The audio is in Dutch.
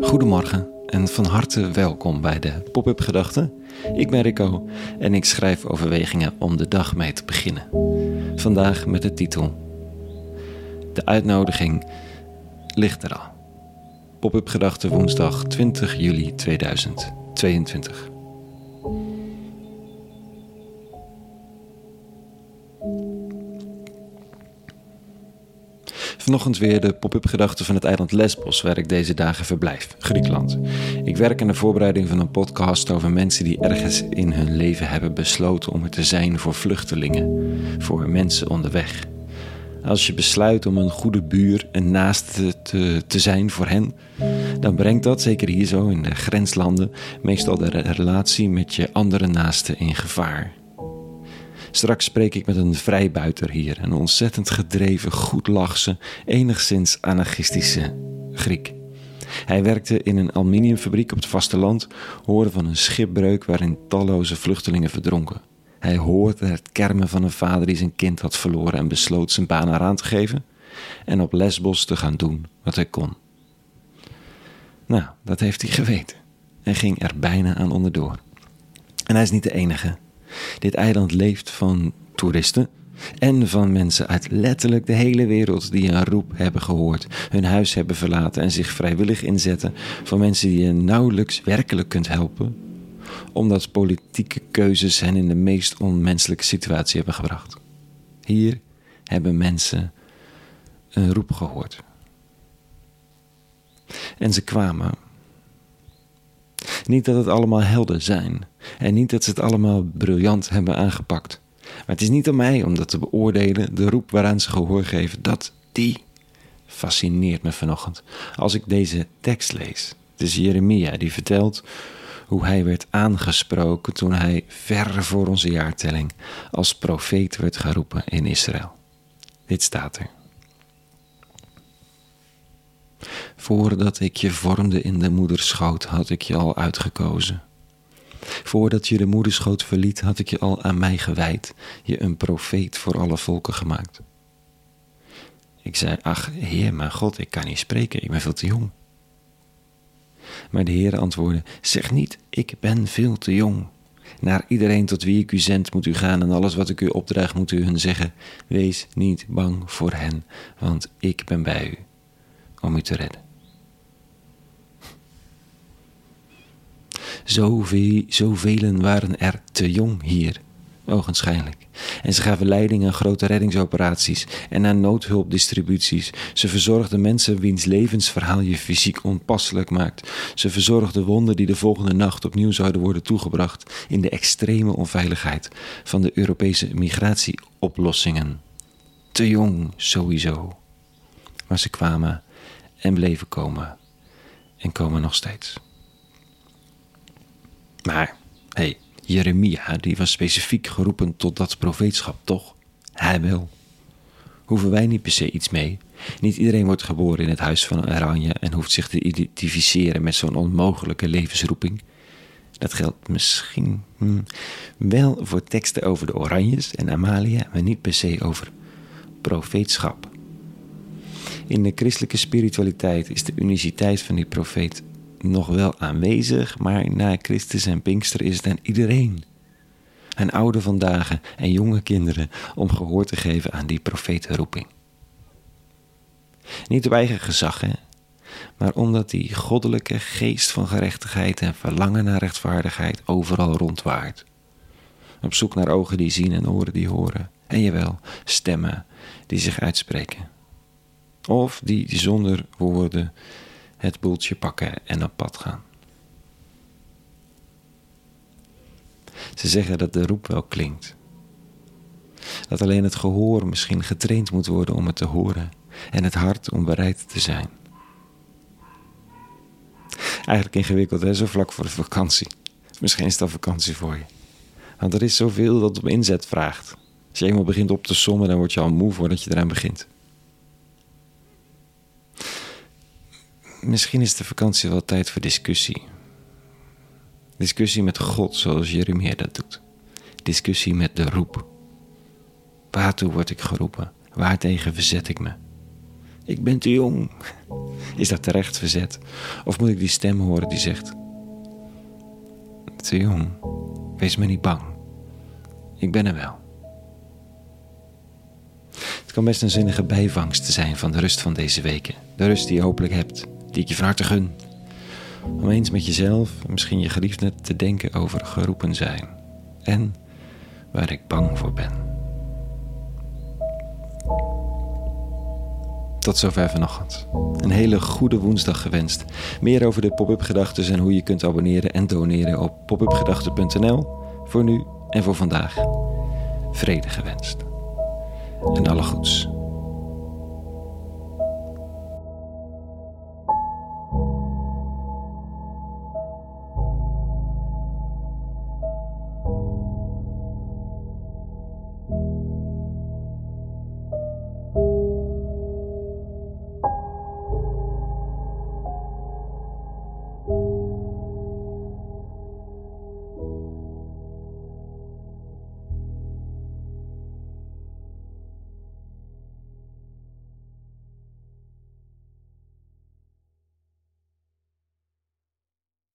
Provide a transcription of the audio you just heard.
Goedemorgen en van harte welkom bij de Pop-up Gedachten. Ik ben Rico en ik schrijf overwegingen om de dag mee te beginnen. Vandaag met de titel De uitnodiging ligt er al. Pop-up Gedachten woensdag 20 juli 2022. Vanochtend weer de pop-up gedachten van het eiland Lesbos, waar ik deze dagen verblijf, Griekenland. Ik werk aan de voorbereiding van een podcast over mensen die ergens in hun leven hebben besloten om er te zijn voor vluchtelingen, voor mensen onderweg. Als je besluit om een goede buur en naaste te, te zijn voor hen, dan brengt dat, zeker hier zo in de grenslanden, meestal de relatie met je andere naasten in gevaar. Straks spreek ik met een vrijbuiter hier, een ontzettend gedreven, goed lachse, enigszins anarchistische Griek. Hij werkte in een aluminiumfabriek op het vasteland, hoorde van een schipbreuk waarin talloze vluchtelingen verdronken. Hij hoorde het kermen van een vader die zijn kind had verloren en besloot zijn baan eraan te geven en op Lesbos te gaan doen wat hij kon. Nou, dat heeft hij geweten en ging er bijna aan onderdoor. En hij is niet de enige. Dit eiland leeft van toeristen en van mensen uit letterlijk de hele wereld die een roep hebben gehoord, hun huis hebben verlaten en zich vrijwillig inzetten voor mensen die je nauwelijks werkelijk kunt helpen, omdat politieke keuzes hen in de meest onmenselijke situatie hebben gebracht. Hier hebben mensen een roep gehoord. En ze kwamen niet dat het allemaal helden zijn. En niet dat ze het allemaal briljant hebben aangepakt. Maar het is niet aan mij om dat te beoordelen. De roep waaraan ze gehoor geven, dat die fascineert me vanochtend. Als ik deze tekst lees. Het is Jeremia die vertelt hoe hij werd aangesproken toen hij ver voor onze jaartelling als profeet werd geroepen in Israël. Dit staat er. Voordat ik je vormde in de moederschoot, had ik je al uitgekozen. Voordat je de moederschoot verliet, had ik je al aan mij gewijd, je een profeet voor alle volken gemaakt. Ik zei, ach, Heer, mijn God, ik kan niet spreken, ik ben veel te jong. Maar de Heer antwoordde, zeg niet, ik ben veel te jong. Naar iedereen tot wie ik u zend moet u gaan en alles wat ik u opdraag moet u hun zeggen. Wees niet bang voor hen, want ik ben bij u om u te redden. Zoveel, zoveel waren er te jong hier, ogenschijnlijk. En ze gaven leiding aan grote reddingsoperaties en aan noodhulpdistributies. Ze verzorgden mensen wiens levensverhaal je fysiek onpasselijk maakt. Ze verzorgden wonden die de volgende nacht opnieuw zouden worden toegebracht in de extreme onveiligheid van de Europese migratieoplossingen. Te jong sowieso. Maar ze kwamen en bleven komen en komen nog steeds. Maar, hé, hey, Jeremia, die was specifiek geroepen tot dat profeetschap, toch? Hij wel. Hoeven wij niet per se iets mee? Niet iedereen wordt geboren in het huis van een oranje en hoeft zich te identificeren met zo'n onmogelijke levensroeping. Dat geldt misschien hm, wel voor teksten over de Oranjes en Amalia, maar niet per se over profeetschap. In de christelijke spiritualiteit is de uniciteit van die profeet nog wel aanwezig, maar na Christus en Pinkster is het aan iedereen. Aan oude vandaag en jonge kinderen om gehoor te geven aan die profetenroeping. Niet op eigen gezag, hè? maar omdat die goddelijke geest van gerechtigheid en verlangen naar rechtvaardigheid overal rondwaart. Op zoek naar ogen die zien en oren die horen. En jawel, stemmen die zich uitspreken. Of die zonder woorden het boeltje pakken en op pad gaan. Ze zeggen dat de roep wel klinkt. Dat alleen het gehoor misschien getraind moet worden om het te horen en het hart om bereid te zijn. Eigenlijk ingewikkeld, hè? Zo vlak voor de vakantie. Misschien is dat vakantie voor je. Want er is zoveel dat op inzet vraagt. Als je eenmaal begint op te sommen, dan word je al moe voordat je eraan begint. Misschien is de vakantie wel tijd voor discussie. Discussie met God, zoals Jeremia dat doet. Discussie met de roep. Waartoe word ik geroepen? Waartegen verzet ik me? Ik ben te jong. Is dat terecht verzet? Of moet ik die stem horen die zegt: Te jong, wees me niet bang. Ik ben er wel. Het kan best een zinnige bijvangst zijn van de rust van deze weken. De rust die je hopelijk hebt, ik je van gun. Om eens met jezelf en misschien je geliefde te denken over geroepen zijn. En waar ik bang voor ben. Tot zover vanochtend. Een hele goede woensdag gewenst. Meer over de pop-up gedachten en hoe je kunt abonneren en doneren op popupgedachten.nl. Voor nu en voor vandaag. Vrede gewenst. En alle goeds.